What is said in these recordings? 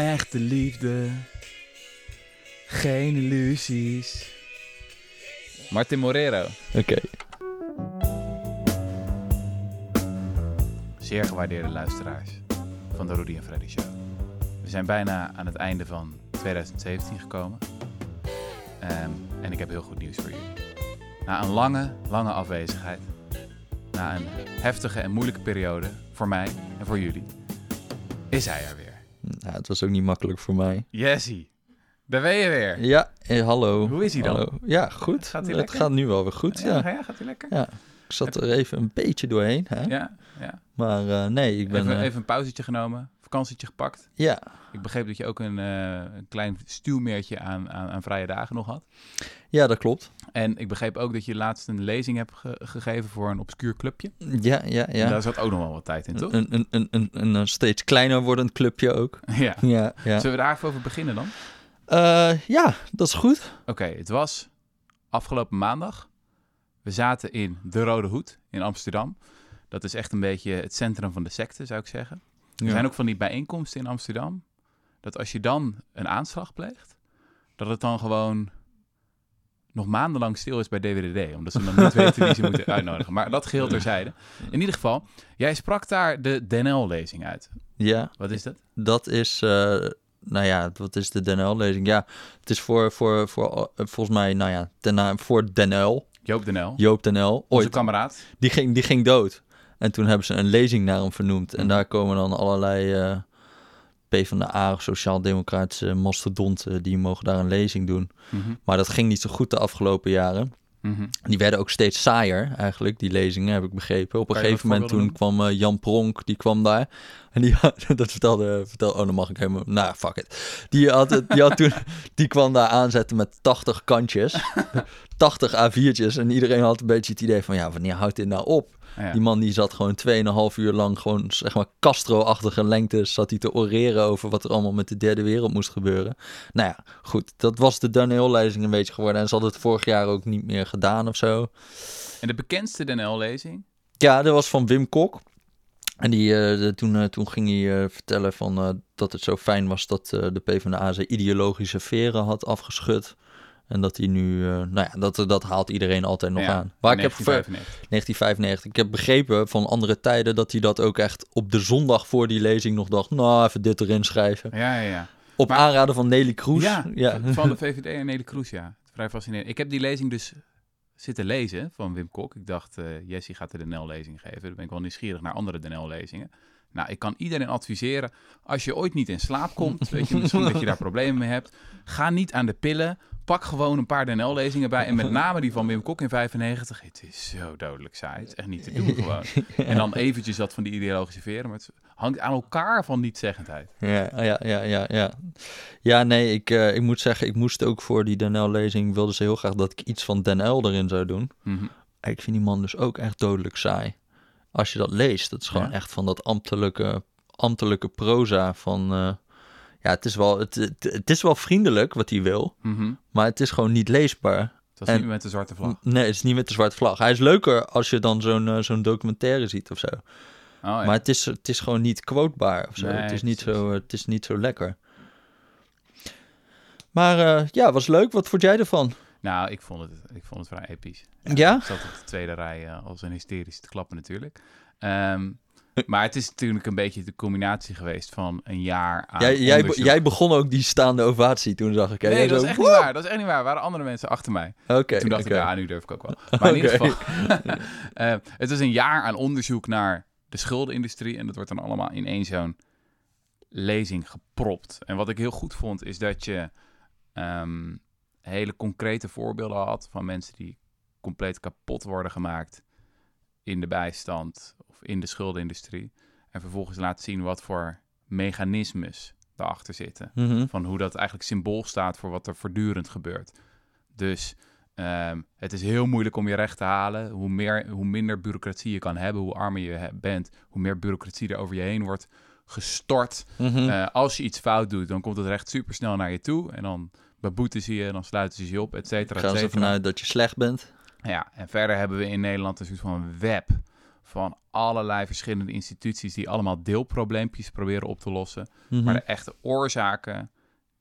Echte liefde. Geen illusies. Martin Morero. Oké. Zeer gewaardeerde luisteraars van de Rudy en Freddy Show. We zijn bijna aan het einde van 2017 gekomen. Ehm, en ik heb heel goed nieuws voor jullie. Na een lange, lange afwezigheid, na een heftige en moeilijke periode voor mij en voor jullie, is hij er weer. Nou, het was ook niet makkelijk voor mij. Jessie, daar ben je weer. Ja, eh, hallo. Hoe is hij dan? Hallo. Ja, goed. Gaat hij het gaat nu wel weer goed, ja. ja, gaat hij lekker? Ja. Ik zat er even een beetje doorheen, hè? Ja, ja. Maar eh, nee, ik ben... Even, eh, even een pauzetje genomen, vakantietje gepakt. Ja, Ik begreep dat je ook een, eh, een klein stuwmeertje aan, aan, aan vrije dagen nog had. ja, dat klopt. En ik begreep ook dat je laatst een lezing hebt ge- gegeven voor een obscuur clubje. Ja, ja, En ja. daar zat ook nog wel wat tijd in, toch? Een, een, een, een, een, een steeds kleiner wordend clubje ook. Ja. Ja, ja. Zullen we daar even over beginnen dan? Eh, ja, dat is goed. Oké, het was afgelopen maandag. We zaten in De Rode Hoed in Amsterdam. Dat is echt een beetje het centrum van de secte, zou ik zeggen. Er Ja. zijn ook van die bijeenkomsten in Amsterdam. Dat als je dan een aanslag pleegt, dat het dan gewoon nog maandenlang stil is bij DWDD. Omdat ze dan niet weten wie ze moeten uitnodigen. Maar dat geheel terzijde. In ieder geval, jij sprak daar de DNL-lezing uit. Ja, Wat is dat? dat is... eh, nou ja, wat is de DNL-lezing? Ja, het is voor, voor, voor eh, volgens mij, nou ja, ten voor DNL, Joop DNL, Joop DNL. onze Ooit, kameraad. die ging, die ging dood. En toen hebben ze een lezing naar hem vernoemd. En Mhm. daar komen dan allerlei eh PvdA, sociaal-democratische mastodonten... die mogen daar een lezing doen. Mhm, Maar dat ging niet zo goed de afgelopen jaren. mhm. Die werden ook steeds saaier, eigenlijk, die lezingen, heb ik begrepen. Op een gegeven moment toen kwam eh, Jan Pronk, die kwam daar. En die had, dat vertelde, vertelde, oh, dan mag ik helemaal, nou, fuck it. Die had, die had toen, die kwam daar aanzetten met 80 kantjes, 80 A4'tjes. En iedereen had een beetje het idee van, ja, wanneer houdt dit nou op? Ja. Die man die zat gewoon 2,5 uur lang gewoon, zeg maar, Castro-achtige lengte zat hij te oreren over wat er allemaal met de derde wereld moest gebeuren. Nou ja, goed, dat was de Daniel-lezing een beetje geworden. En ze hadden het vorig jaar ook niet meer gedaan of zo. En de bekendste DNL-lezing? Ja, dat was van Wim Kok. En die, eh, de- toen, eh, toen ging hij eh, vertellen van, dat het zo fijn was dat de PvdA zijn ideologische veren had afgeschud. En dat hij nu, eh, nou ja, dat, dat haalt iedereen altijd nog Ja, aan. Waar ik heb ver- 1995. 1995. Ik heb begrepen van andere tijden dat hij dat ook echt op de zondag voor die lezing nog dacht. Nou, even dit erin schrijven. Ja, ja, ja. Op Maar- aanraden van Nelly Kroes. Ja, ja. van de VVD en Nele Kroes, ja. Vrij fascinerend. Ik heb die lezing dus zitten lezen van Wim Kok. Ik dacht, eh Jessie gaat de DNL-lezing geven. Dan ben ik wel nieuwsgierig naar andere DNL-lezingen. Nou, ik kan iedereen adviseren, als je ooit niet in slaap komt, weet je misschien dat je daar problemen mee hebt, ga niet aan de pillen. Pak gewoon een paar DNL-lezingen bij. En met name die van Wim Kok in 95. Het is zo dodelijk saai. Het is echt niet te doen gewoon. En dan eventjes dat van die ideologische veren. Maar het hangt aan elkaar van niet-zeggendheid. Ja, ja, ja, ja, ja. Ja, nee, ik, eh, ik moet zeggen, ik moest ook voor die Danel-lezing, wilden ze heel graag dat ik iets van Danel erin zou doen. Mhm. Ik vind die man dus ook echt dodelijk saai. Als je dat leest, dat is gewoon Ja. echt van dat ambtelijke, ambtelijke proza van... eh, ja, het is, wel, het, het, het is wel vriendelijk wat hij wil, Mhm. maar het is gewoon niet leesbaar. Dat is En- niet met de zwarte vlag. Nee, het is niet met de zwarte vlag. Hij is leuker als je dan zo'n eh, zo'n documentaire ziet of zo. Oh, ja. Maar het is, het is gewoon niet quotebaar of zo. Nee, het, is niet precies. zo het is niet zo lekker. Maar eh, ja, was leuk. Wat vond jij ervan? Nou, ik vond het, ik vond het vrij episch. Ja? Ik zat op de tweede rij eh, als een hysterisch te klappen natuurlijk. Ehm, maar het is natuurlijk een beetje de combinatie geweest van een jaar aan Jij, jij, be- onderzoek. jij begon ook die staande ovatie toen, zag ik. hè? Nee, dat is echt niet waar. Dat is echt niet waar. Er waren andere mensen achter mij. Oké, Toen dacht ik, ja, nu durf ik ook wel. Maar in ieder geval, eh, het is een jaar aan onderzoek naar de schuldenindustrie. En dat wordt dan allemaal in één zo'n lezing gepropt. En wat ik heel goed vond, is dat je ehm, hele concrete voorbeelden had van mensen die compleet kapot worden gemaakt in de bijstand of in de schuldenindustrie. En vervolgens laat zien wat voor mechanismes daarachter zitten Mhm. van hoe dat eigenlijk symbool staat voor wat er voortdurend gebeurt. Dus ehm, het is heel moeilijk om je recht te halen. Hoe, meer, hoe minder bureaucratie je kan hebben, hoe armer je bent, hoe meer bureaucratie er over je heen wordt gestort. Mhm. Eh, als je iets fout doet, dan komt het recht supersnel naar je toe. En dan beboeten ze je, dan sluiten ze je op, et cetera, et Gaan ze vanuit dat je slecht bent? Ja, en verder hebben we in Nederland een soort van web van allerlei verschillende instituties die allemaal deelprobleempjes proberen op te lossen. Mhm. Maar de echte oorzaken,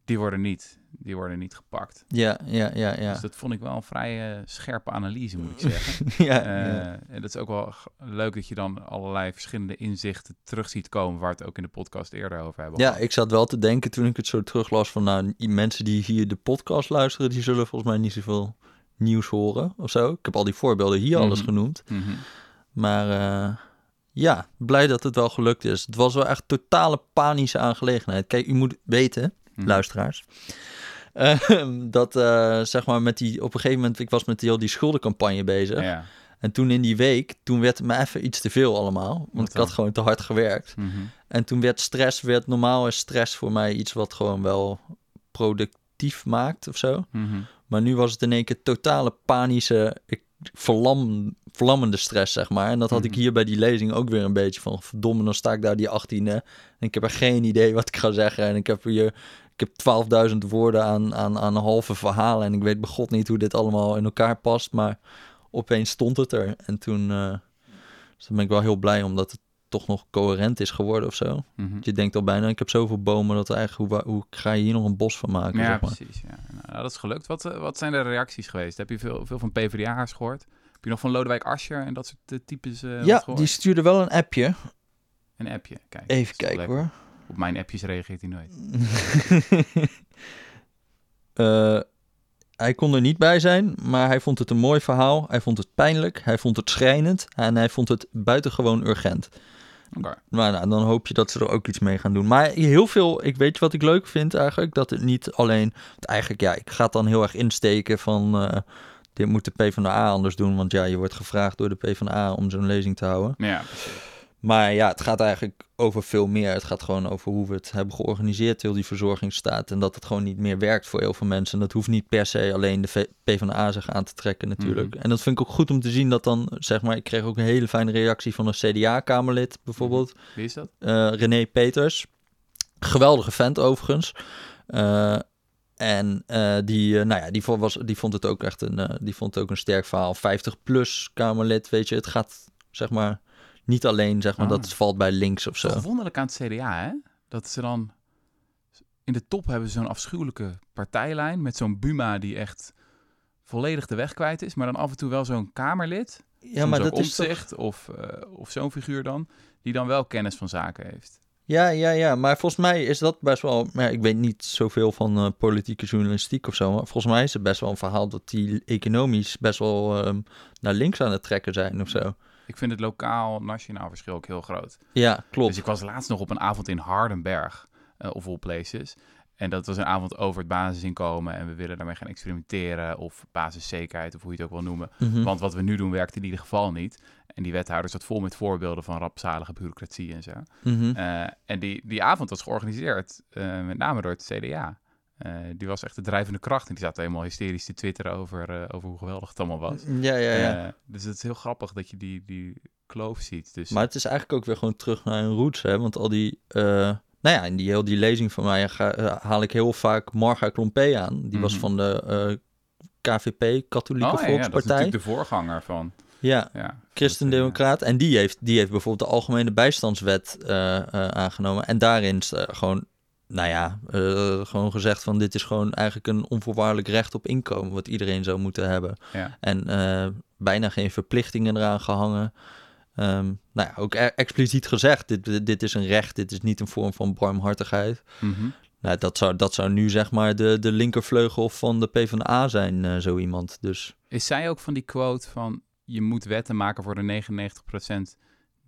die worden niet, die worden niet gepakt. Ja, ja, ja, ja. Dus dat vond ik wel een vrij eh, scherpe analyse, moet ik zeggen. ja, Eh, ja. En dat is ook wel leuk dat je dan allerlei verschillende inzichten terug ziet komen, waar we het ook in de podcast eerder over hebben. Ja, ik zat wel te denken toen ik het zo teruglas van nou, die mensen die hier de podcast luisteren, die zullen volgens mij niet zoveel nieuws horen of zo. Ik heb al die voorbeelden hier alles Mhm. genoemd. Mhm. Maar eh, ja, blij dat het wel gelukt is. Het was wel echt totale panische aangelegenheid. Kijk, u moet weten, Mhm. luisteraars, ehm, dat eh, zeg maar met die, op een gegeven moment, ik was met die, heel die schuldencampagne bezig. Ja. En toen in die week, toen werd het me even iets te veel allemaal. Want Wat ik had dan? gewoon te hard gewerkt. Mhm. En toen werd stress, werd normaal is stress voor mij iets wat gewoon wel productief maakt of zo. Mhm. Maar nu was het in één keer totale panische, ik, verlam, vlammende stress, zeg maar. En dat had ik hier bij die lezing ook weer een beetje van, verdomme, dan sta ik daar die 18e. En ik heb er geen idee wat ik ga zeggen. En ik heb hier, ik heb 12.000 woorden aan, aan, aan een halve verhalen. En ik weet bij god niet hoe dit allemaal in elkaar past. Maar opeens stond het er. En toen, eh, dus dan ben ik wel heel blij omdat het toch nog coherent is geworden of zo. Mhm. Je denkt al bijna, ik heb zoveel bomen dat eigenlijk, hoe, hoe ga je hier nog een bos van maken? Ja, zeg maar. precies. Ja. Nou, dat is gelukt. Wat, eh, wat zijn de reacties geweest? Heb je veel, veel van PvdA'ers gehoord? Heb je nog van Lodewijk Asscher en dat soort eh, types Ja, die stuurde wel een appje. Een appje, kijk. Even kijken hoor. Op mijn appjes reageert hij nooit. Eh, hij kon er niet bij zijn, maar hij vond het een mooi verhaal. Hij vond het pijnlijk, hij vond het schrijnend en hij vond het buitengewoon urgent. Maar nou, dan hoop je dat ze er ook iets mee gaan doen. Maar heel veel, ik weet je wat ik leuk vind eigenlijk, dat het niet alleen, eigenlijk ja, ik ga het dan heel erg insteken van, eh, dit moet de PvdA anders doen, want ja, je wordt gevraagd door de PvdA om zo'n lezing te houden. Ja, precies. Maar ja, het gaat eigenlijk over veel meer. Het gaat gewoon over hoe we het hebben georganiseerd, heel die verzorgingsstaat. En dat het gewoon niet meer werkt voor heel veel mensen. En dat hoeft niet per se alleen de PvdA zich aan te trekken natuurlijk. Mhm. En dat vind ik ook goed om te zien dat dan, zeg maar... Ik kreeg ook een hele fijne reactie van een CDA-kamerlid bijvoorbeeld. Wie is dat? eh, René Peters. Geweldige vent overigens. Eh, en eh, die, nou ja, die, vond, was, die vond het ook echt een, die vond het ook een sterk verhaal. 50-plus Kamerlid, weet je. Het gaat, zeg maar, niet alleen, zeg maar, Oh. dat het valt bij links of zo. Toch wonderlijk aan het CDA, hè? Dat ze dan... In de top hebben ze zo'n afschuwelijke partijlijn... met zo'n Buma die echt volledig de weg kwijt is... maar dan af en toe wel zo'n Kamerlid... Ja, maar dat is toch... Of, eh, of zo'n figuur dan... die dan wel kennis van zaken heeft. Ja, ja, ja. Maar volgens mij is dat best wel... Maar ja, ik weet niet zoveel van eh, politieke journalistiek of zo. Maar volgens mij is het best wel een verhaal dat die economisch best wel ehm, naar links aan het trekken zijn of zo. Ik vind het lokaal-nationaal verschil ook heel groot. Ja, klopt. Dus ik was laatst nog op een avond in Hardenberg, eh of all places. En dat was een avond over het basisinkomen en we willen daarmee gaan experimenteren of basiszekerheid of hoe je het ook wil noemen. Mhm. Want wat we nu doen werkt in ieder geval niet. En die wethouder zat vol met voorbeelden van rampzalige bureaucratie en zo. Mhm. Eh, en die, die avond was georganiseerd, eh, met name door het CDA. Eh, die was echt de drijvende kracht en die zat helemaal hysterisch te twitteren over, eh, over hoe geweldig het allemaal was. Ja, ja, ja. Eh, dus het is heel grappig dat je die, die kloof ziet. Dus, Maar het is eigenlijk ook weer gewoon terug naar hun roots, hè? Want al die, nou ja, in die heel die lezing van mij ga, haal ik heel vaak Marga Klompé aan. Die was Mhm. van de KVP, Katholieke Oh, ja, ja, dat is Volkspartij. natuurlijk de voorganger van. Ja, Ja, Christendemocraat. En die heeft, die heeft bijvoorbeeld de Algemene Bijstandswet aangenomen. En daarin is gewoon, nou ja, eh, gewoon gezegd van dit is gewoon eigenlijk een onvoorwaardelijk recht op inkomen, wat iedereen zou moeten hebben. Ja. En eh, bijna geen verplichtingen eraan gehangen. Ehm, nou ja, ook e- expliciet gezegd, dit, dit- is een recht, dit is niet een vorm van barmhartigheid. Mhm. Nou, dat zou, dat zou nu zeg maar de, de linkervleugel van de PvdA zijn, eh, zo iemand. Dus Is zij ook van die quote van je moet wetten maken voor de 99%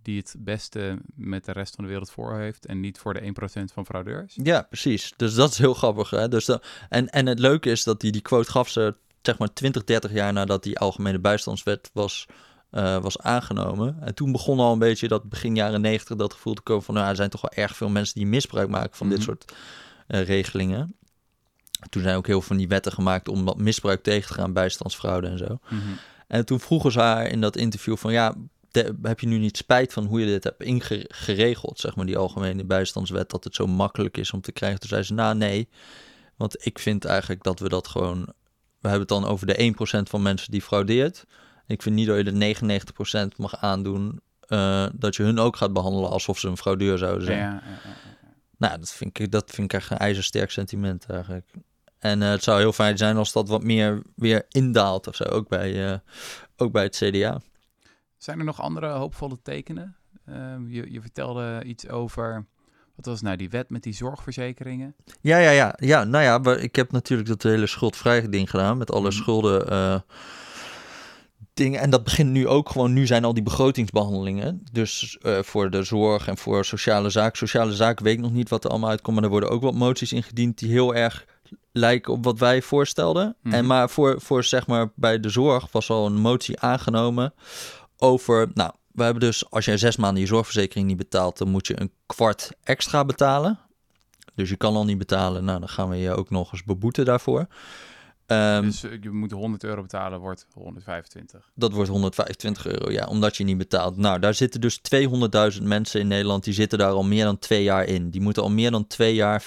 die het beste met de rest van de wereld voor heeft en niet voor de 1% van fraudeurs? Ja, precies. Dus dat is heel grappig. Hè? Dus dat, en, en het leuke is dat die, die quote gaf ze zeg maar 20, 30 jaar nadat die algemene bijstandswet was, eh, was aangenomen. En toen begon al een beetje dat begin jaren 90 dat gevoel te komen van nou, er zijn toch wel erg veel mensen die misbruik maken van dit Mhm. soort eh, regelingen. Toen zijn ook heel veel van die wetten gemaakt om wat misbruik tegen te gaan, bijstandsfraude en zo. Mhm. En toen vroegen ze haar in dat interview van ja, de- heb je nu niet spijt van hoe je dit hebt ingeregeld, zeg maar, die algemene bijstandswet, dat het zo makkelijk is om te krijgen. Toen zei ze, nou nee, want ik vind eigenlijk dat we dat gewoon, we hebben het dan over de 1% van mensen die fraudeert. Ik vind niet dat je de 99% mag aandoen eh, dat je hun ook gaat behandelen alsof ze een fraudeur zouden zijn. ja, ja, ja. Nou, dat vind, ik, dat vind ik echt een ijzersterk sentiment eigenlijk. En eh, het zou heel fijn zijn als dat wat meer weer indaalt of zo, ook bij, eh, ook bij het CDA. Zijn er nog andere hoopvolle tekenen? Ehm, je, je vertelde iets over, wat was nou die wet met die zorgverzekeringen? Ja, ja, ja. ja nou ja, ik heb natuurlijk dat hele schuldvrij ding gedaan met alle Mhm. schulden. eh, dingen. En dat begint nu ook gewoon. Nu zijn al die begrotingsbehandelingen. Dus eh, voor de zorg en voor sociale zaak. Sociale zaak weet ik nog niet wat er allemaal uitkomt. Maar er worden ook wat moties ingediend die heel erg lijken op wat wij voorstelden. Mhm. En maar voor, voor zeg maar bij de zorg was al een motie aangenomen over. Nou, we hebben dus als jij zes maanden je zorgverzekering niet betaalt, dan moet je een kwart extra betalen. Dus je kan al niet betalen. Nou, dan gaan we je ook nog eens beboeten daarvoor. Ehm, dus eh, je moet 100 euro betalen, wordt 125. dat wordt 125 euro, ja, omdat je niet betaalt. Nou, daar zitten dus 200.000 mensen in Nederland, die zitten daar al meer dan twee jaar in. Die moeten al meer dan twee jaar 25%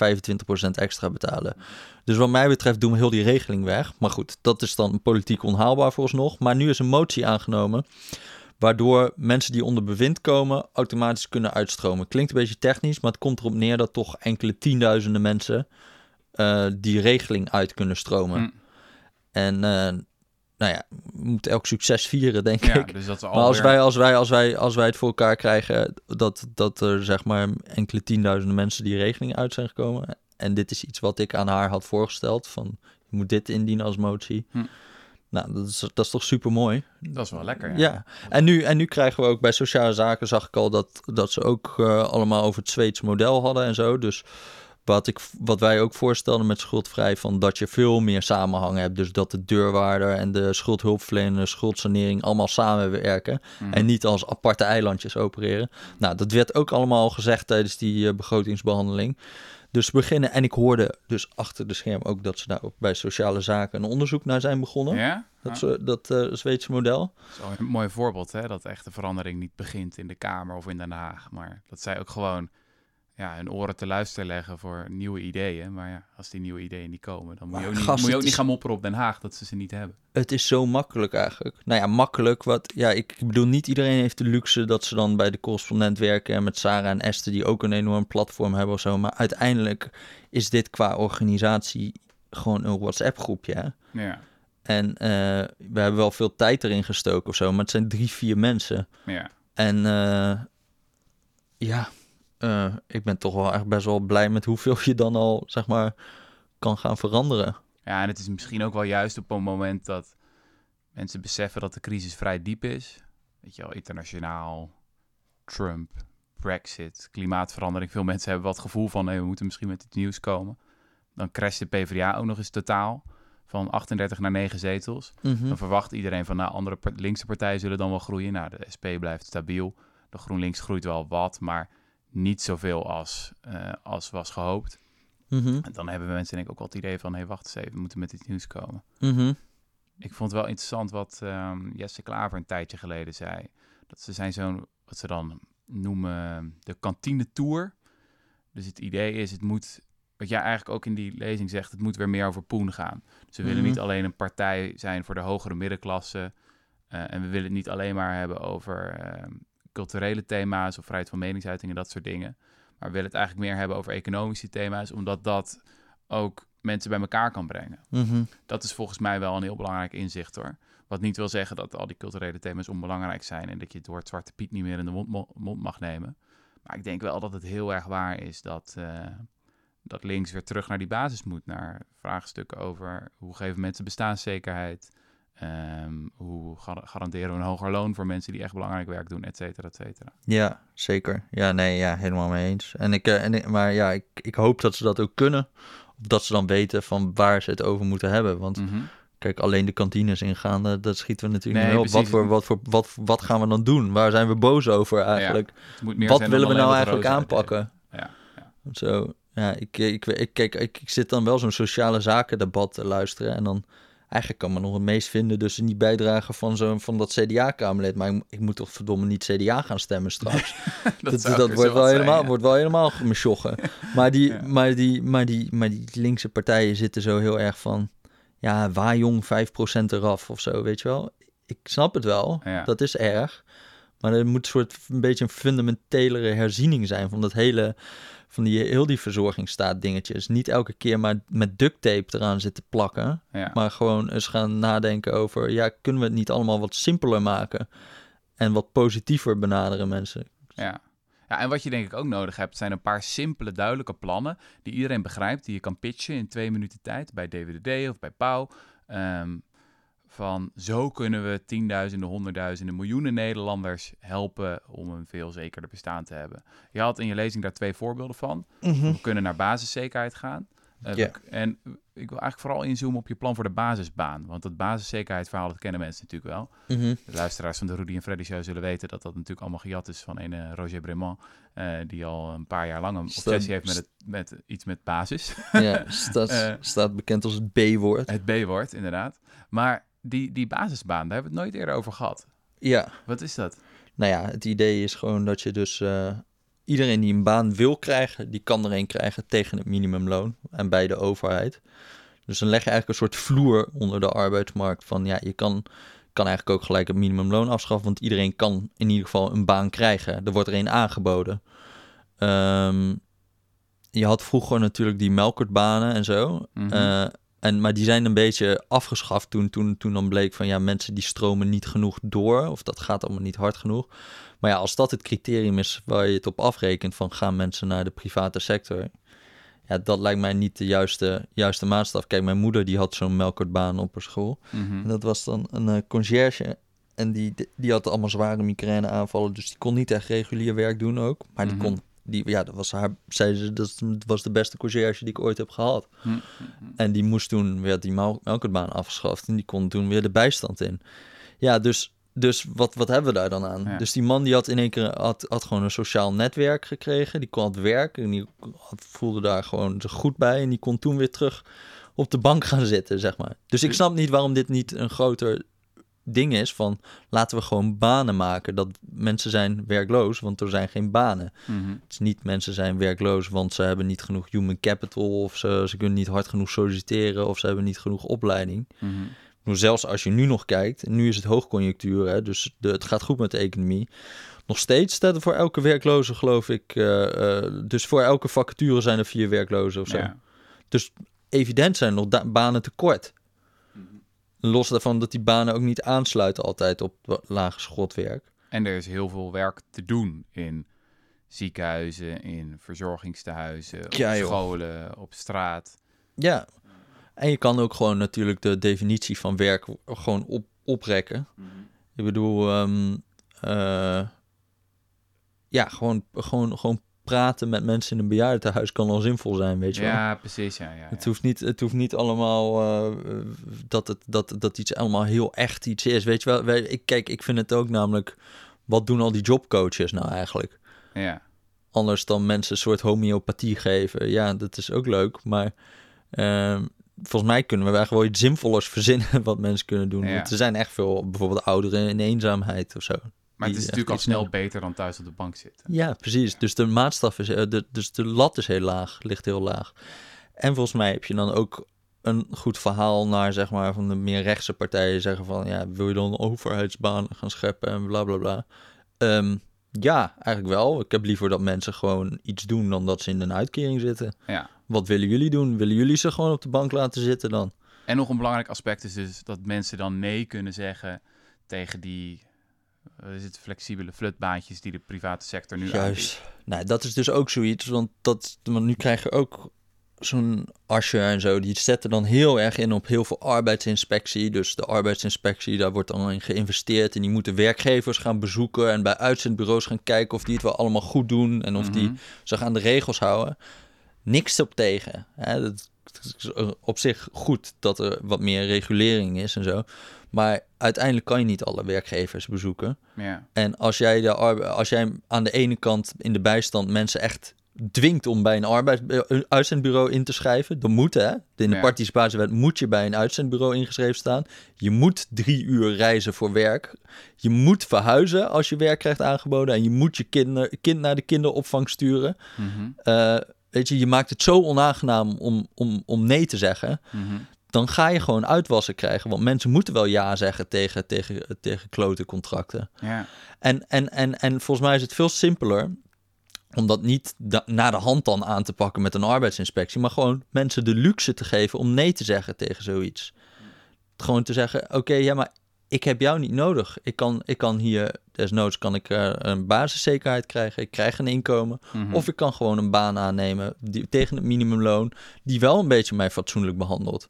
extra betalen. Dus wat mij betreft doen we heel die regeling weg. Maar goed, dat is dan politiek onhaalbaar vooralsnog. Maar nu is een motie aangenomen, waardoor mensen die onder bewind komen automatisch kunnen uitstromen. Klinkt een beetje technisch, maar het komt erop neer dat toch enkele tienduizenden mensen eh, die regeling uit kunnen stromen. Hm. En eh, nou ja, we moeten elk succes vieren, denk Ja, ik. dus dat Maar als wij, als, wij, als, wij, als wij het voor elkaar krijgen dat, dat er zeg maar enkele tienduizenden mensen die regeling uit zijn gekomen. En dit is iets wat ik aan haar had voorgesteld. Van je moet dit indienen als motie. Hm. Nou, dat is, dat is toch super mooi. Dat is wel lekker, ja. Ja. En, nu, en nu krijgen we ook bij sociale zaken, zag ik al dat, dat ze ook eh, allemaal over het Zweeds model hadden en zo. Dus wat, ik, wat wij ook voorstelden met schuldvrij, van dat je veel meer samenhang hebt. Dus dat de deurwaarder en de schuldhulpverlener, schuldsanering allemaal samenwerken. Mhm. En niet als aparte eilandjes opereren. Nou, dat werd ook allemaal gezegd tijdens die eh, begrotingsbehandeling. Dus beginnen, en ik hoorde dus achter de scherm ook dat ze daar ook bij sociale zaken een onderzoek naar zijn begonnen. Ja? Dat, ze, dat eh, Zweedse model. een mooi voorbeeld, hè? Dat echt de verandering niet begint in de Kamer of in Den Haag. Maar dat zij ook gewoon ja, hun oren te luisteren leggen voor nieuwe ideeën. Maar ja, als die nieuwe ideeën niet komen, dan moet je ook niet, gast, moet je ook niet gaan mopperen op Den Haag dat ze ze niet hebben. Het is zo makkelijk eigenlijk. Nou ja, makkelijk. Wat, ja, ik bedoel, niet iedereen heeft de luxe dat ze dan bij de correspondent werken. En met Sarah en Esther, die ook een enorm platform hebben of zo. Maar uiteindelijk is dit qua organisatie gewoon een WhatsApp-groepje. Ja, En eh, we hebben wel veel tijd erin gestoken of zo. Maar het zijn drie, vier mensen. ja. En eh, ja, eh, ik ben toch wel echt best wel blij met hoeveel je dan al, zeg maar, kan gaan veranderen. Ja, en het is misschien ook wel juist op een moment dat mensen beseffen dat de crisis vrij diep is. Weet je wel, internationaal, Trump, Brexit, klimaatverandering. Veel mensen hebben wat gevoel van, nee, we moeten misschien met het nieuws komen. Dan crasht de PvdA ook nog eens totaal van 38 naar 9 zetels. Mhm. Dan verwacht iedereen van, nou, andere linkse partijen zullen dan wel groeien. Nou, de SP blijft stabiel. De GroenLinks groeit wel wat, maar niet zoveel als, eh, als was gehoopt. Mhm. En dan hebben mensen denk ik ook wel het idee van... hé, hey, wacht eens even, we moeten met iets nieuws komen. Mhm. Ik vond het wel interessant wat ehm, Jesse Klaver een tijdje geleden zei. Dat ze zijn zo'n, wat ze dan noemen, de kantine tour. Dus het idee is, het moet, wat jij eigenlijk ook in die lezing zegt... het moet weer meer over poen gaan. Dus we willen Mhm. niet alleen een partij zijn voor de hogere middenklasse... eh, en we willen het niet alleen maar hebben over ehm, culturele thema's... of vrijheid van meningsuiting en dat soort dingen... Maar we willen het eigenlijk meer hebben over economische thema's, omdat dat ook mensen bij elkaar kan brengen. Mhm. Dat is volgens mij wel een heel belangrijk inzicht hoor. Wat niet wil zeggen dat al die culturele thema's onbelangrijk zijn en dat je het woord Zwarte Piet niet meer in de mond, mo- mond mag nemen. Maar ik denk wel dat het heel erg waar is dat, eh, dat links weer terug naar die basis moet. Naar vraagstukken over hoe geven mensen bestaanszekerheid. Ehm, hoe ga- garanderen we een hoger loon voor mensen die echt belangrijk werk doen, et cetera, et cetera. Ja, zeker. Ja, nee, ja, helemaal mee eens. En ik, eh, en ik, maar ja, ik, ik hoop dat ze dat ook kunnen. Of dat ze dan weten van waar ze het over moeten hebben. Want Mhm. kijk, alleen de kantines ingaan, dat schieten we natuurlijk Nee, niet op. Wat, voor, wat, voor, wat, wat gaan we dan doen? Waar zijn we boos over eigenlijk? Wat willen we nou eigenlijk aanpakken? Ja, Zo, ja, ik, ik, ik, kijk, ik, ik zit dan wel zo'n sociale zaken debat te luisteren. En dan eigenlijk kan me nog het meest vinden dus in die bijdrage van, zo'n van dat CDA-kamerlid. Maar ik, ik moet toch verdomme niet CDA gaan stemmen straks. dat dat wordt, wel helemaal, ja. wordt wel helemaal mesjoggen. Maar die, Ja. maar, die, maar, die, maar die linkse partijen zitten zo heel erg van... Ja, waar jong 5% eraf of zo, weet je wel. Ik snap het wel, Ja. dat is erg. Maar er moet een soort een beetje een fundamentelere herziening zijn van dat hele, van die, heel die verzorgingsstaat dingetjes. Niet elke keer maar met duct tape eraan zitten plakken. Ja. Maar gewoon eens gaan nadenken over, ja, kunnen we het niet allemaal wat simpeler maken? En wat positiever benaderen mensen. Ja. ja, en wat je denk ik ook nodig hebt, zijn een paar simpele, duidelijke plannen die iedereen begrijpt, die je kan pitchen in twee minuten tijd bij DWDD of bij Pauw. Ehm, van zo kunnen we tienduizenden, honderdduizenden, miljoenen Nederlanders helpen om een veel zekerder bestaan te hebben. Je had in je lezing daar twee voorbeelden van. We kunnen naar basiszekerheid gaan. Uh, Ja. En ik wil eigenlijk vooral inzoomen op je plan voor de basisbaan. Want dat basiszekerheidsverhaal, dat kennen mensen natuurlijk wel. Mhm. De luisteraars van de Rudy en Freddy Show zullen weten dat dat natuurlijk allemaal gejat is van een eh, Roger Bremont. eh, die al een paar jaar lang een Staat- obsessie heeft met, het, met iets met basis. Ja, staat, Eh. staat bekend als het B-woord. het B-woord, inderdaad. Maar die, die basisbaan, daar hebben we het nooit eerder over gehad. Ja, Wat is dat? nou ja, het idee is gewoon dat je dus... eh, iedereen die een baan wil krijgen, die kan er een krijgen tegen het minimumloon. En bij de overheid. Dus dan leg je eigenlijk een soort vloer onder de arbeidsmarkt van... Ja, je kan, kan eigenlijk ook gelijk het minimumloon afschaffen... want iedereen kan in ieder geval een baan krijgen. Er wordt er een aangeboden. Ehm, je had vroeger natuurlijk die melkertbanen en zo. Eh, en, maar die zijn een beetje afgeschaft toen, toen, toen dan bleek van ja, mensen die stromen niet genoeg door. Of dat gaat allemaal niet hard genoeg. Maar ja, als dat het criterium is waar je het op afrekent van gaan mensen naar de private sector. Ja, dat lijkt mij niet de juiste, juiste maatstaf. Kijk, mijn moeder die had zo'n melkertbaan op haar school. Mhm. En dat was dan een eh, conciërge. En die, die had allemaal zware migraine aanvallen. Dus die kon niet echt regulier werk doen ook. Maar die Mhm. kon, die, ja, dat was haar, zei ze, dat was de beste conciërge die ik ooit heb gehad. Hm. En die moest toen weer die mel- melkertbaan afgeschaft. En die kon toen weer de bijstand in. Ja, dus, dus wat, wat hebben we daar dan aan? Ja. Dus die man die had in één keer had, had gewoon een sociaal netwerk gekregen. Die kon het werk en die had, voelde daar gewoon zich goed bij. En die kon toen weer terug op de bank gaan zitten, zeg maar. Dus ik snap niet waarom dit niet een groter ding is van laten we gewoon banen maken. Dat mensen zijn werkloos, want er zijn geen banen. Mhm. Het is niet mensen zijn werkloos, want ze hebben niet genoeg human capital of ze, ze kunnen niet hard genoeg solliciteren of ze hebben niet genoeg opleiding. Bedoel, Zelfs als je nu nog kijkt, nu is het hoogconjunctuur, hè, dus de, het gaat goed met de economie. Nog steeds staat er voor elke werkloze, geloof ik, eh, eh, dus voor elke vacature zijn er vier werklozen of zo. Ja. Dus evident zijn nog banen tekort. Los daarvan dat die banen ook niet aansluiten altijd op lage schotwerk. En er is heel veel werk te doen in ziekenhuizen, in verzorgingstehuizen, op Ja, scholen, op straat. Ja, en je kan ook gewoon natuurlijk de definitie van werk gewoon op, oprekken. Ik bedoel, ehm, eh, ja, gewoon, gewoon, gewoon praten met mensen in een bejaardentehuis kan al zinvol zijn, weet je wel. Ja, precies. Ja, ja, Het hoeft niet, het hoeft niet allemaal eh, dat, het, dat, dat iets allemaal heel echt iets is. Weet je wel, Wij- ik, kijk, ik vind het ook namelijk, wat doen al die jobcoaches nou eigenlijk? ja. Anders dan mensen een soort homeopathie geven. Ja, dat is ook leuk, maar ehm, volgens mij kunnen we eigenlijk wel iets zinvollers verzinnen wat mensen kunnen doen. Ja. Er zijn echt veel, bijvoorbeeld ouderen in eenzaamheid of zo. Maar het is natuurlijk al snel beter dan thuis op de bank zitten. Ja, precies. Dus de maatstaf is, eh, de, dus de lat is heel laag, ligt heel laag. En volgens mij heb je dan ook een goed verhaal naar, zeg maar, van de meer rechtse partijen zeggen van, ja, wil je dan overheidsbanen gaan scheppen en bla bla bla. Ehm, ja, eigenlijk wel. Ik heb liever dat mensen gewoon iets doen dan dat ze in een uitkering zitten. Ja. Wat willen jullie doen? Willen jullie ze gewoon op de bank laten zitten dan? En nog een belangrijk aspect is dus dat mensen dan nee kunnen zeggen tegen die is het, flexibele flutbaantjes die de private sector nu aanbiedt. Juist. Nou, dat is dus ook zoiets, want, dat, want nu krijg je ook zo'n Asje en zo, die zetten dan heel erg in op heel veel arbeidsinspectie. Dus de arbeidsinspectie, daar wordt dan in geïnvesteerd en die moeten werkgevers gaan bezoeken en bij uitzendbureaus gaan kijken of die het wel allemaal goed doen en of die Mhm. zich aan de regels houden. Niks op tegen. Hè? Dat het is op zich goed dat er wat meer regulering is en zo. Maar uiteindelijk kan je niet alle werkgevers bezoeken. Ja. En als jij, de als jij aan de ene kant in de bijstand mensen echt dwingt om bij een arbeids- een uitzendbureau in te schrijven, dan moet hè. In de Ja. participatiewet moet je bij een uitzendbureau ingeschreven staan. Je moet drie uur reizen voor werk. Je moet verhuizen als je werk krijgt aangeboden. En je moet je kinder, kind naar de kinderopvang sturen. Mhm. Eh, weet je, je maakt het zo onaangenaam om, om, om nee te zeggen. Mhm. dan ga je gewoon uitwassen krijgen. Want mensen moeten wel ja zeggen tegen, tegen, tegen klote contracten. Ja. En, en, en, en volgens mij is het veel simpeler om dat niet naar de hand dan aan te pakken met een arbeidsinspectie, maar gewoon mensen de luxe te geven om nee te zeggen tegen zoiets. Gewoon te zeggen, oké, ja, maar ik heb jou niet nodig. Ik kan, ik kan hier, desnoods kan ik eh, een basiszekerheid krijgen, ik krijg een inkomen. Mhm. Of ik kan gewoon een baan aannemen die, tegen het minimumloon, die wel een beetje mij fatsoenlijk behandelt.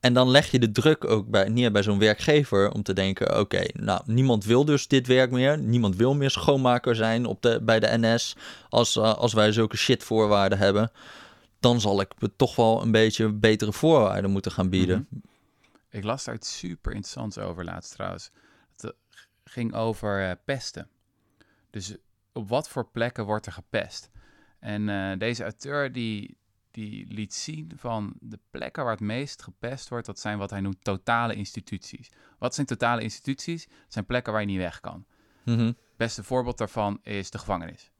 En dan leg je de druk ook bij, neer bij zo'n werkgever om te denken: oké, nou, niemand wil dus dit werk meer. Niemand wil meer schoonmaker zijn op de, bij de NS als, eh, als wij zulke shitvoorwaarden hebben. Dan zal ik me toch wel een beetje betere voorwaarden moeten gaan bieden. Mhm. Ik las daar iets super interessants over laatst trouwens. Het eh, ging over eh, pesten. Dus op wat voor plekken wordt er gepest? En eh, deze auteur die, die liet zien van de plekken waar het meest gepest wordt, dat zijn wat hij noemt totale instituties. Wat zijn totale instituties? Dat zijn plekken waar je niet weg kan. Mhm. Het beste voorbeeld daarvan is de gevangenis.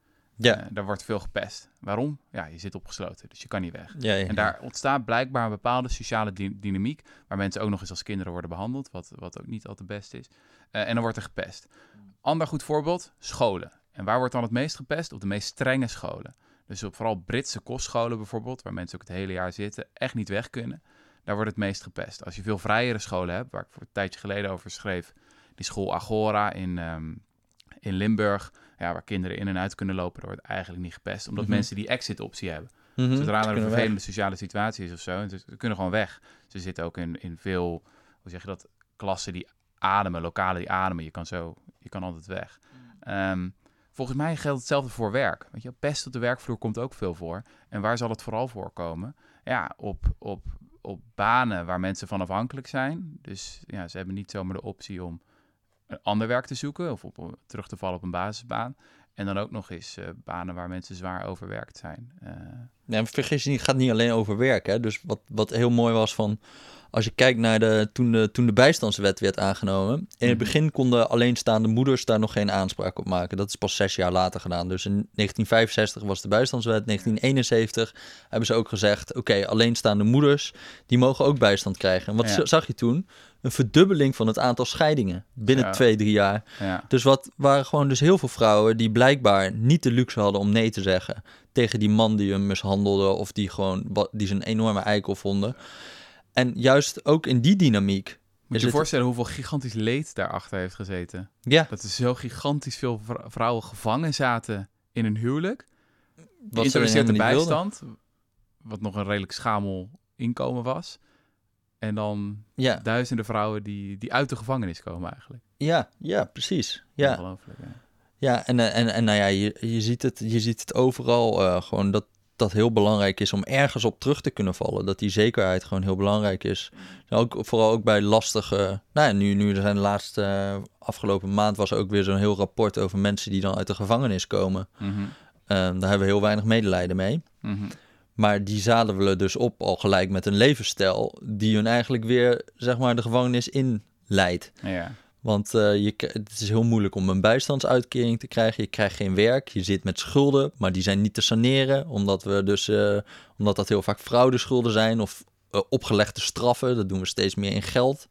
Ja, Eh, daar wordt veel gepest. Waarom? Ja, je zit opgesloten, dus je kan niet weg. ja, ja. En daar ontstaat blijkbaar een bepaalde sociale dy- dynamiek, waar mensen ook nog eens als kinderen worden behandeld, wat, wat ook niet altijd best is. Eh, en dan wordt er gepest. Ander goed voorbeeld, scholen. En waar wordt dan het meest gepest? Op de meest strenge scholen. Dus op vooral Britse kostscholen bijvoorbeeld, waar mensen ook het hele jaar zitten, echt niet weg kunnen. Daar wordt het meest gepest. Als je veel vrijere scholen hebt, waar ik voor een tijdje geleden over schreef, die school Agora in, ehm, in Limburg, ja, waar kinderen in en uit kunnen lopen, daar wordt eigenlijk niet gepest, omdat Mhm. mensen die exit-optie hebben. Mhm. Zodra er een vervelende sociale situatie is of zo, en ze ze kunnen gewoon weg. Ze zitten ook in, in veel, hoe zeg je dat, klassen die ademen, lokalen die ademen. Je kan zo, je kan altijd weg. Ehm, volgens mij geldt hetzelfde voor werk. Weet je, pest op de werkvloer komt ook veel voor. En waar zal het vooral voorkomen? Ja, op, op, op banen waar mensen van afhankelijk zijn. Dus ja, ze hebben niet zomaar de optie om ander werk te zoeken of op, terug te vallen op een basisbaan. En dan ook nog eens eh, banen waar mensen zwaar overwerkt zijn. Ja, en vergis je niet, het gaat niet alleen over werk. Hè? Dus wat, wat heel mooi was van... Als je kijkt naar de, toen, de, toen de bijstandswet werd aangenomen... In het Mhm. begin konden alleenstaande moeders daar nog geen aanspraak op maken. Dat is pas zes jaar later gedaan. Dus in 1965 was de bijstandswet. 1971 hebben ze ook gezegd... Oké, alleenstaande moeders, die mogen ook bijstand krijgen. En wat Ja. zag je toen? Een verdubbeling van het aantal scheidingen. Binnen Ja. twee, drie jaar. ja. Dus wat waren gewoon dus heel veel vrouwen die blijkbaar niet de luxe hadden om nee te zeggen tegen die man die hem mishandelde of die gewoon die ze een enorme eikel vonden. En juist ook in die dynamiek. Moet je je voorstellen hoeveel gigantisch leed daarachter heeft gezeten? Ja, Dat er zo gigantisch veel vr- vrouwen gevangen zaten in een huwelijk. wat ze wilden. bijstand, wat nog een redelijk schamel inkomen was. En dan Ja, duizenden vrouwen die, die uit de gevangenis komen eigenlijk. ja, ja, precies. Ja, Ongelooflijk, ja. ja en, eh, en, en nou ja, je, je, ziet het, je ziet het overal eh, gewoon dat dat heel belangrijk is om ergens op terug te kunnen vallen. Dat die zekerheid gewoon heel belangrijk is. Ook, vooral ook bij lastige... Nou ja, nu, nu er zijn de laatste... eh, afgelopen maand was er ook weer zo'n heel rapport over mensen die dan uit de gevangenis komen. Ehm, daar hebben we heel weinig medelijden mee. mhm. Maar die zadelen dus op al gelijk met een levensstijl die hun eigenlijk weer, zeg maar, de gevangenis in leidt. Ja, Want eh, je, het is heel moeilijk om een bijstandsuitkering te krijgen. Je krijgt geen werk, je zit met schulden, maar die zijn niet te saneren. Omdat, we dus, eh, omdat dat heel vaak fraudeschulden zijn of eh, opgelegde straffen. Dat doen we steeds meer in geld.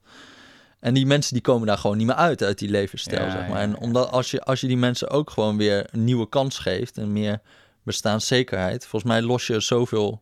En die mensen die komen daar gewoon niet meer uit, uit die levensstijl, Ja, zeg maar. ja, En omdat als je, als je die mensen ook gewoon weer een nieuwe kans geeft en meer bestaanszekerheid, volgens mij los je zoveel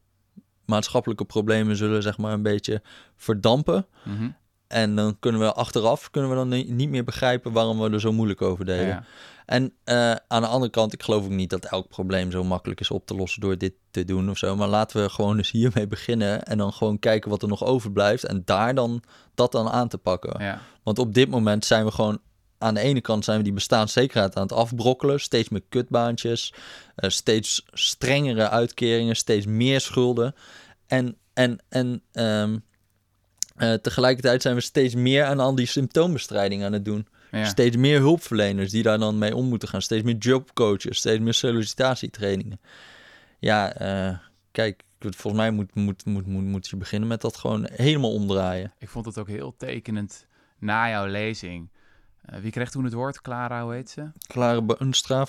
maatschappelijke problemen zullen, zeg maar, een beetje verdampen. mhm. En dan kunnen we achteraf kunnen we dan ni- niet meer begrijpen waarom we er zo moeilijk over deden. ja. En eh, aan de andere kant, ik geloof ook niet dat elk probleem zo makkelijk is op te lossen door dit te doen of zo. Maar laten we gewoon dus hiermee beginnen en dan gewoon kijken wat er nog overblijft. En daar dan dat dan aan te pakken. ja. Want op dit moment zijn we gewoon aan de ene kant zijn we die bestaanszekerheid aan het afbrokkelen. Steeds meer kutbaantjes, eh, steeds strengere uitkeringen, steeds meer schulden. En, en, en ehm, eh, tegelijkertijd zijn we steeds meer aan al die symptoombestrijding aan het doen. ja. Steeds meer hulpverleners die daar dan mee om moeten gaan. Steeds meer jobcoaches, steeds meer sollicitatietrainingen. Ja, eh, kijk, volgens mij moet, moet, moet, moet, moet je beginnen met dat gewoon helemaal omdraaien. Ik vond het ook heel tekenend na jouw lezing. Eh, wie kreeg toen het woord? Clara, hoe heet ze?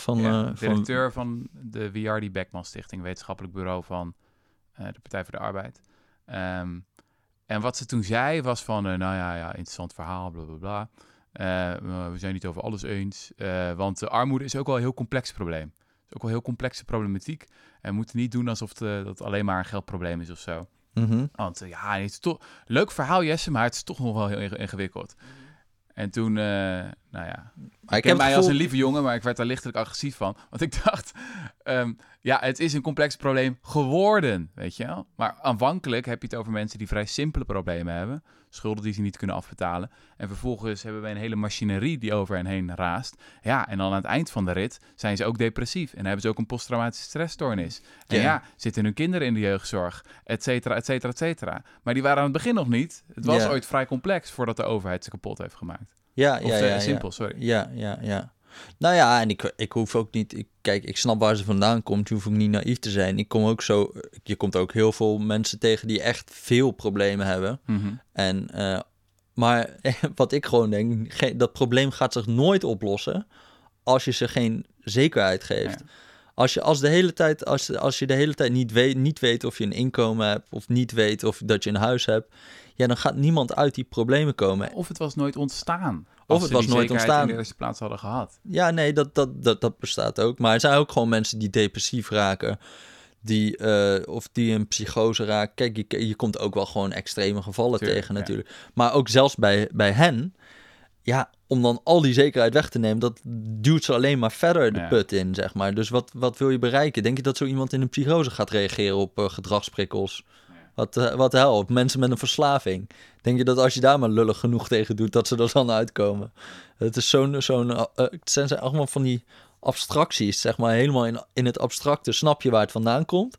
Van... Ja, eh, van directeur van de WRD Beckman Stichting, wetenschappelijk bureau van eh, de Partij voor de Arbeid. Ehm, En wat ze toen zei was van, nou ja, ja, interessant verhaal, bla bla bla. We zijn niet over alles eens. want de armoede is ook wel een heel complex probleem. Het is ook wel een heel complexe problematiek. En we moeten niet doen alsof het, dat alleen maar een geldprobleem is of zo. Mhm. Want ja, het is toch leuk verhaal, Jesse, maar het is toch nog wel heel inge- ingewikkeld. En toen, eh, nou ja, ik ik ken heb mij als een lieve jongen, maar ik werd daar lichtelijk agressief van. Want ik dacht, ehm, ja, het is een complex probleem geworden, weet je wel. Maar aanvankelijk heb je het over mensen die vrij simpele problemen hebben. Schulden die ze niet kunnen afbetalen. En vervolgens hebben wij een hele machinerie die over hen heen raast. Ja, en dan aan het eind van de rit zijn ze ook depressief. En hebben ze ook een posttraumatische stressstoornis. En Ja. ja, zitten hun kinderen in de jeugdzorg, et cetera, et cetera, et cetera. Maar die waren aan het begin nog niet. Het was ooit vrij complex voordat de overheid ze kapot heeft gemaakt. Ja, Of ja, eh, ja, ja. simpel, sorry. Ja, ja, ja. Nou ja, en ik, ik hoef ook niet... Ik, kijk, ik snap waar ze vandaan komt. Je hoeft ook niet naïef te zijn. Ik kom ook zo... Je komt ook heel veel mensen tegen die echt veel problemen hebben. Mhm. En, eh, maar wat ik gewoon denk... dat probleem gaat zich nooit oplossen... als je ze geen zekerheid geeft. Ja. Als je, als, de hele tijd, als, als je de hele tijd niet weet, niet weet of je een inkomen hebt... of niet weet of dat je een huis hebt... ja, dan gaat niemand uit die problemen komen. Of het was nooit ontstaan. Of het was die nooit ontstaan. in de eerste plaats hadden gehad. Ja, nee, dat, dat, dat, dat bestaat ook. Maar er zijn ook gewoon mensen die depressief raken. Die, eh, of die een psychose raken. Kijk, je, je komt ook wel gewoon extreme gevallen Tuurlijk, tegen ja. natuurlijk. Maar ook zelfs bij, bij hen... Ja, om dan al die zekerheid weg te nemen... dat duwt ze alleen maar verder de Ja. put in, zeg maar. Dus wat, wat wil je bereiken? Denk je dat zo iemand in een psychose gaat reageren op eh, gedragsprikkels? Wat, eh, wat de hel, op mensen met een verslaving. Denk je dat als je daar maar lullig genoeg tegen doet, dat ze er dan uitkomen? Het is zo'n, zo'n, eh, eh, het zijn zijn allemaal van die abstracties, zeg maar, helemaal in, in het abstracte snap je waar het vandaan komt.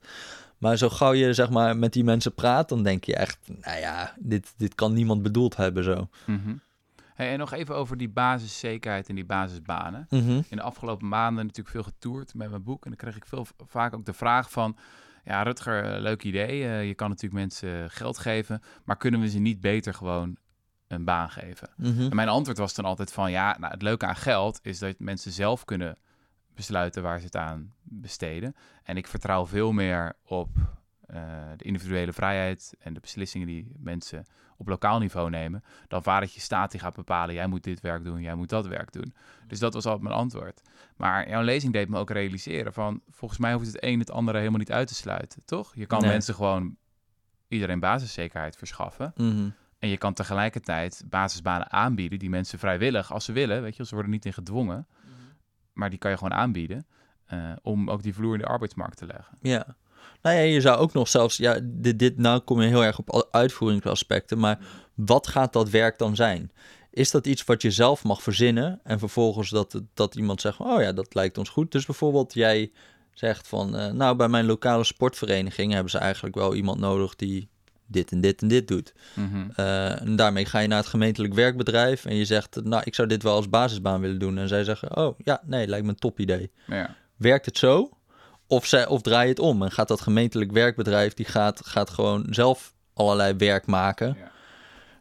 Maar zo gauw je, zeg maar, met die mensen praat, dan denk je echt, nou ja, dit, dit kan niemand bedoeld hebben zo. Mhm. Hey, en nog even over die basiszekerheid en die basisbanen. Mhm. In de afgelopen maanden natuurlijk veel getoerd met mijn boek. En dan kreeg ik veel, vaak ook de vraag van... Ja, Rutger, eh, leuk idee. Eh, je kan natuurlijk mensen geld geven. Maar kunnen we ze niet beter gewoon een baan geven? Mhm. En mijn antwoord was dan altijd van... Ja, nou, het leuke aan geld is dat mensen zelf kunnen besluiten waar ze het aan besteden. En ik vertrouw veel meer op eh, de individuele vrijheid en de beslissingen die mensen op lokaal niveau nemen, dan waar het je staat die gaat bepalen, jij moet dit werk doen, jij moet dat werk doen. Dus dat was altijd mijn antwoord. Maar jouw lezing deed me ook realiseren van, volgens mij hoeft het een het andere helemaal niet uit te sluiten, toch? Je kan Nee. mensen gewoon iedereen basiszekerheid verschaffen. Mhm. En je kan tegelijkertijd basisbanen aanbieden die mensen vrijwillig, als ze willen, weet je, ze worden niet in gedwongen, maar die kan je gewoon aanbieden eh, om ook die vloer in de arbeidsmarkt te leggen. Ja. Nou ja, je zou ook nog zelfs, ja, dit, dit nou kom je heel erg op uitvoeringsaspecten, maar wat gaat dat werk dan zijn? Is dat iets wat je zelf mag verzinnen en vervolgens dat, dat iemand zegt, oh ja, dat lijkt ons goed. Dus bijvoorbeeld jij zegt van, eh, nou bij mijn lokale sportvereniging hebben ze eigenlijk wel iemand nodig die dit en dit en dit doet. Mhm. Eh, en daarmee ga je naar het gemeentelijk werkbedrijf en je zegt, nou ik zou dit wel als basisbaan willen doen. En zij zeggen, oh ja, nee, lijkt me een top idee Ja. werkt het zo? Of, zij, of draai je het om en gaat dat gemeentelijk werkbedrijf, die gaat, gaat gewoon zelf allerlei werk maken.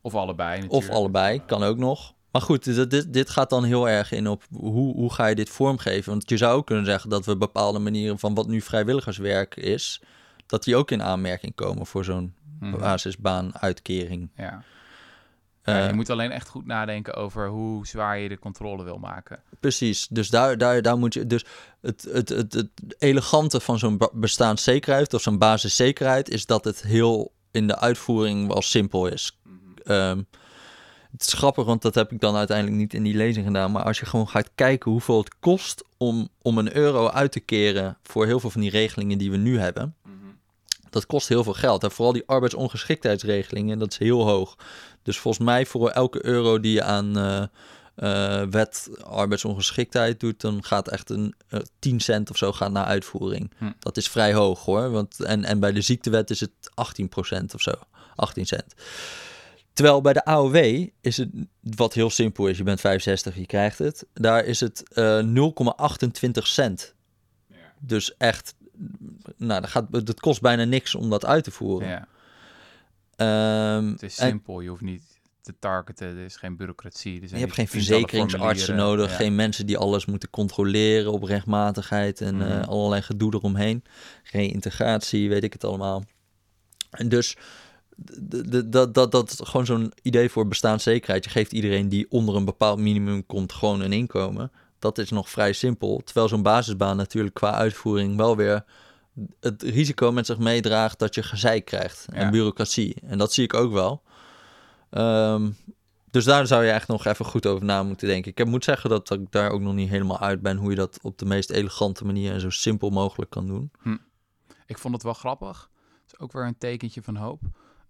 Of allebei Of natuurlijk. allebei, kan ook nog. Maar goed, dit, dit, dit gaat dan heel erg in op hoe, hoe ga je dit vormgeven? Want je zou ook kunnen zeggen dat we bepaalde manieren van wat nu vrijwilligerswerk is, dat die ook in aanmerking komen voor zo'n Mhm. basisbaanuitkering. Ja. Ja, Eh, je moet alleen echt goed nadenken over hoe zwaar je de controle wil maken. Precies, dus daar, daar, daar moet je. Dus het, het, het, het elegante van zo'n bestaanszekerheid of zo'n basiszekerheid is dat het heel in de uitvoering wel simpel is. Ehm, het is grappig, want dat heb ik dan uiteindelijk niet in die lezing gedaan. Maar als je gewoon gaat kijken hoeveel het kost om, om een euro uit te keren voor heel veel van die regelingen die we nu hebben. Dat kost heel veel geld. En vooral die arbeidsongeschiktheidsregelingen, dat is heel hoog. Dus volgens mij voor elke euro die je aan eh, eh, wet arbeidsongeschiktheid doet, dan gaat echt een eh, 10 cent of zo gaat naar uitvoering. Hm. Dat is vrij hoog hoor. Want, en, en bij de ziektewet is het 18% of zo. 18 cent. Terwijl bij de AOW is het, wat heel simpel is, je bent 65, je krijgt het. Daar is het eh 0,28 cent. Dus echt, nou, dat, gaat, dat kost bijna niks om dat uit te voeren. Ja, Ehm, het is en- simpel. Je hoeft niet te targeten. Er is geen bureaucratie. Er Je zijn hebt geen verzekeringsartsen nodig, Ja. geen mensen die alles moeten controleren op rechtmatigheid en eh, Mhm. allerlei gedoe eromheen. Geen integratie, weet ik het allemaal. En dus dat, dat, dat gewoon zo'n idee voor bestaanszekerheid. Je geeft iedereen die onder een bepaald minimum komt gewoon een inkomen. Dat is nog vrij simpel. Terwijl zo'n basisbaan natuurlijk qua uitvoering wel weer het risico met zich meedraagt dat je gezeik krijgt en Ja. bureaucratie. En dat zie ik ook wel. Ehm, dus daar zou je echt nog even goed over na moeten denken. Ik heb- moet zeggen dat ik daar ook nog niet helemaal uit ben hoe je dat op de meest elegante manier en zo simpel mogelijk kan doen. Ik vond het wel grappig. Het is ook weer een tekentje van hoop.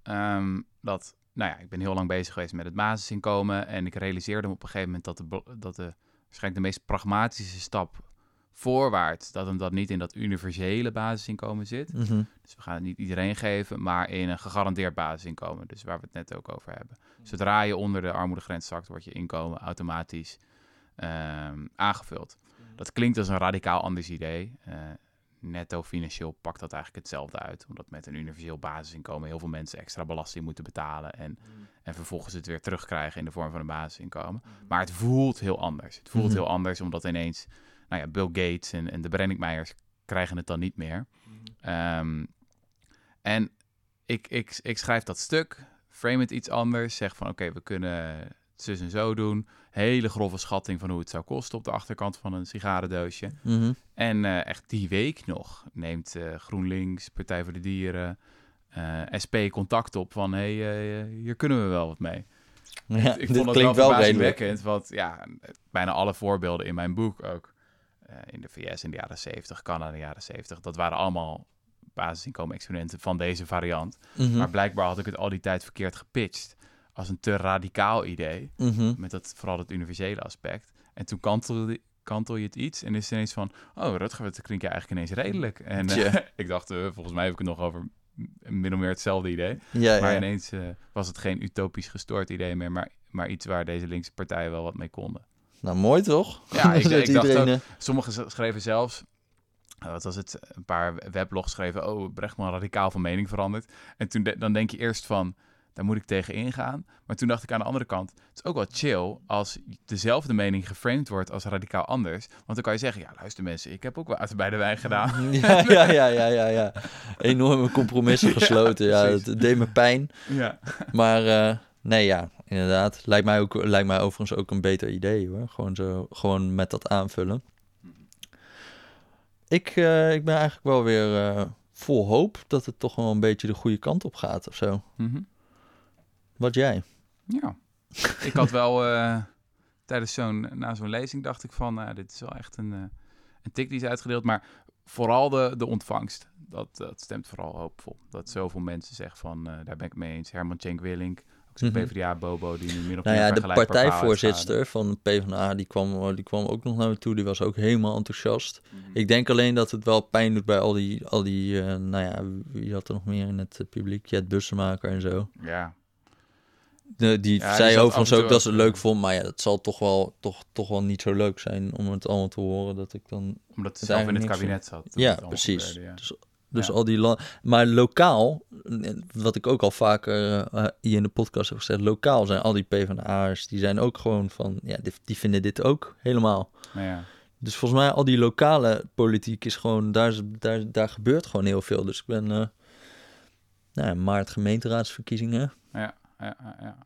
Ehm, dat, nou ja, ik ben heel lang bezig geweest met het basisinkomen. En ik realiseerde me op een gegeven moment dat de, dat de waarschijnlijk de meest pragmatische stap voorwaarts, dat hem dat niet in dat universele basisinkomen zit. Mhm. Dus we gaan het niet iedereen geven, maar in een gegarandeerd basisinkomen. Dus waar we het net ook over hebben. Zodra je onder de armoedegrens zakt, wordt je inkomen automatisch ehm, aangevuld. Dat klinkt als een radicaal anders idee. Eh, netto financieel pakt dat eigenlijk hetzelfde uit. Omdat met een universeel basisinkomen heel veel mensen extra belasting moeten betalen. En, en vervolgens het weer terugkrijgen in de vorm van een basisinkomen. Maar het voelt heel anders. Het voelt Mhm. heel anders omdat ineens nou ja, Bill Gates en, en de Brenningmeiers krijgen het dan niet meer. Ehm, en ik, ik, ik schrijf dat stuk, frame het iets anders, zeg van oké, we kunnen zus en zo doen. Hele grove schatting van hoe het zou kosten op de achterkant van een sigarendoosje. Mhm. En eh, echt die week nog neemt eh, GroenLinks, Partij voor de Dieren, eh, SP contact op van hé, hey, hier kunnen we wel wat mee. Ja, ik dit vond het klinkt wel redelijk. verbazingwekkend, want ja, bijna alle voorbeelden in mijn boek ook, in de VS in de jaren 70, Canada in de jaren 70, dat waren allemaal basisinkomen-exponenten van deze variant. Mhm. Maar blijkbaar had ik het al die tijd verkeerd gepitcht als een te radicaal idee, Mhm. met dat, vooral het universele aspect. En toen kantelde, kantel je het iets en is het ineens van, oh Rutger, dat klinkt je eigenlijk ineens redelijk. En eh, ik dacht, eh, volgens mij heb ik het nog over min of meer hetzelfde idee. Ja, Maar ja. ineens eh, was het geen utopisch gestoord idee meer, maar, maar iets waar deze linkse partijen wel wat mee konden. Nou, mooi toch? Ja, ik- Dat ik dacht iedereen, ook- Sommigen schreven zelfs, wat was het, een paar weblogs schreven, oh, Brechtman radicaal van mening veranderd. En toen de- dan denk je eerst van, daar moet ik tegen ingaan. Maar toen dacht ik aan de andere kant, het is ook wel chill als dezelfde mening geframed wordt als radicaal anders. Want dan kan je zeggen, ja, luister mensen, ik heb ook water bij de wijn gedaan. ja, ja, ja, ja, ja, ja. Enorme compromissen gesloten. Ja, precies. het deed me pijn. ja. Maar eh, nee, ja, inderdaad. Lijkt mij, ook, lijkt mij overigens ook een beter idee hoor. Gewoon, zo, gewoon met dat aanvullen. Ik, eh, ik ben eigenlijk wel weer eh, vol hoop dat het toch wel een beetje de goede kant op gaat of zo. Mhm. Wat jij? Ja, ik had wel eh, tijdens zo'n, na zo'n lezing dacht ik van, nou, dit is wel echt een, eh, een tik die is uitgedeeld. Maar vooral de, de ontvangst, dat, dat stemt vooral hoopvol. Dat zoveel mensen zeggen van, eh, daar ben ik mee eens. Herman Cenk Willink, ook zo'n Mhm. PvdA-bobo die nu min of Nou meer ja, de partijvoorzitter van PvdA, die kwam, die kwam ook nog naar me toe. Die was ook helemaal enthousiast. uitstraalde. Ik denk alleen dat het wel pijn doet bij al die, al die nou ja, wie had er nog meer in het publiek? Jet Bussemaker en zo. Ja, De, die Ja, die zei zat overigens ook dat ze het leuk eh, vond, maar ja, dat zal toch wel, toch, toch wel niet zo leuk zijn om het allemaal te horen dat ik dan... omdat Het zelf in het kabinet zat. Ja, het precies. gebeurde, ja. Dus, dus Ja. al die Maar lokaal, eh, wat ik ook al vaker eh, hier in de podcast heb gezegd, lokaal zijn al die PvdA'ers, die zijn ook gewoon van, ja, die, die vinden dit ook helemaal. Nou ja. Dus volgens mij al die lokale politiek is gewoon, daar, daar, daar gebeurt gewoon heel veel. Dus ik ben, eh nou ja, maart gemeenteraadsverkiezingen. Ja, ja.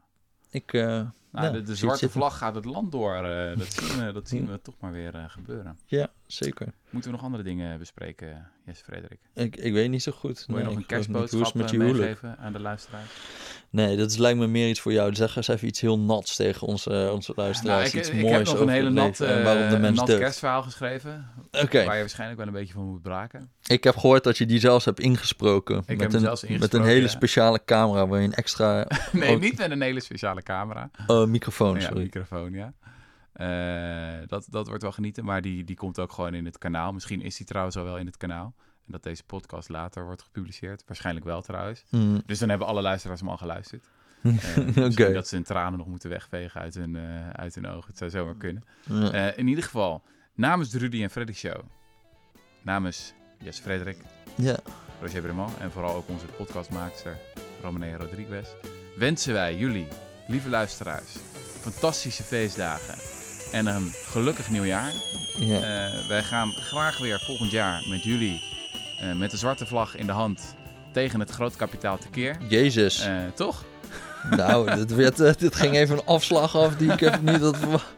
Ik, eh, Nou, Ja, de, zwarte vlag gaat het land door. eh, dat zien, we, dat zien we toch maar weer eh, gebeuren. ja, zeker. Moeten we nog andere dingen bespreken, Jesse Frederik? Ik, ik weet niet zo goed. Wil je Nee, nog een ik kerstboodschap met eh, je meegeven aan de luisteraars? Nee, dat is, lijkt me meer iets voor jou. Zeg eens even iets heel nats tegen onze, onze luisteraars. Nou, ik, iets ik moois heb nog over een hele nat, leven en waarom de mens nat deugt. kerstverhaal geschreven. Waar je waarschijnlijk wel een beetje van moet braken. ik heb gehoord dat je die zelfs hebt ingesproken. heb met, hem een, zelfs met ingesproken, een hele ja. speciale camera waar je een extra Nee, niet met een hele speciale camera. oh, microfoon, ja, sorry. microfoon, ja. Eh, dat, dat wordt wel genieten, maar die, die komt ook gewoon in het kanaal. Misschien is die trouwens al wel in het kanaal. En dat deze podcast later wordt gepubliceerd. Waarschijnlijk wel trouwens. Hmm. Dus dan hebben alle luisteraars hem al geluisterd. Eh, dat ze hun tranen nog moeten wegvegen uit hun, eh, uit hun ogen. Het zou zomaar kunnen. Ja. Eh, in ieder geval, namens de Rudy en Freddy Show, namens Jesse Frederik, ja. Roger Bremant en vooral ook onze podcastmaakster Romane Rodriguez, wensen wij jullie, lieve luisteraars, fantastische feestdagen en een gelukkig nieuwjaar. ja. Eh, wij gaan graag weer volgend jaar met jullie, eh, met de zwarte vlag in de hand, tegen het groot kapitaal tekeer. Jezus. Eh, toch? Nou, dit, werd, dit ging even een afslag af die ik even niet had verwacht.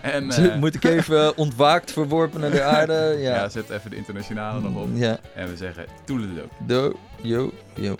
En Moet ik even ontwaakt verworpen naar de aarde? ja. Ja. zet even de internationale nog op. Ja. En we zeggen toedeledokie. Do, yo, yo.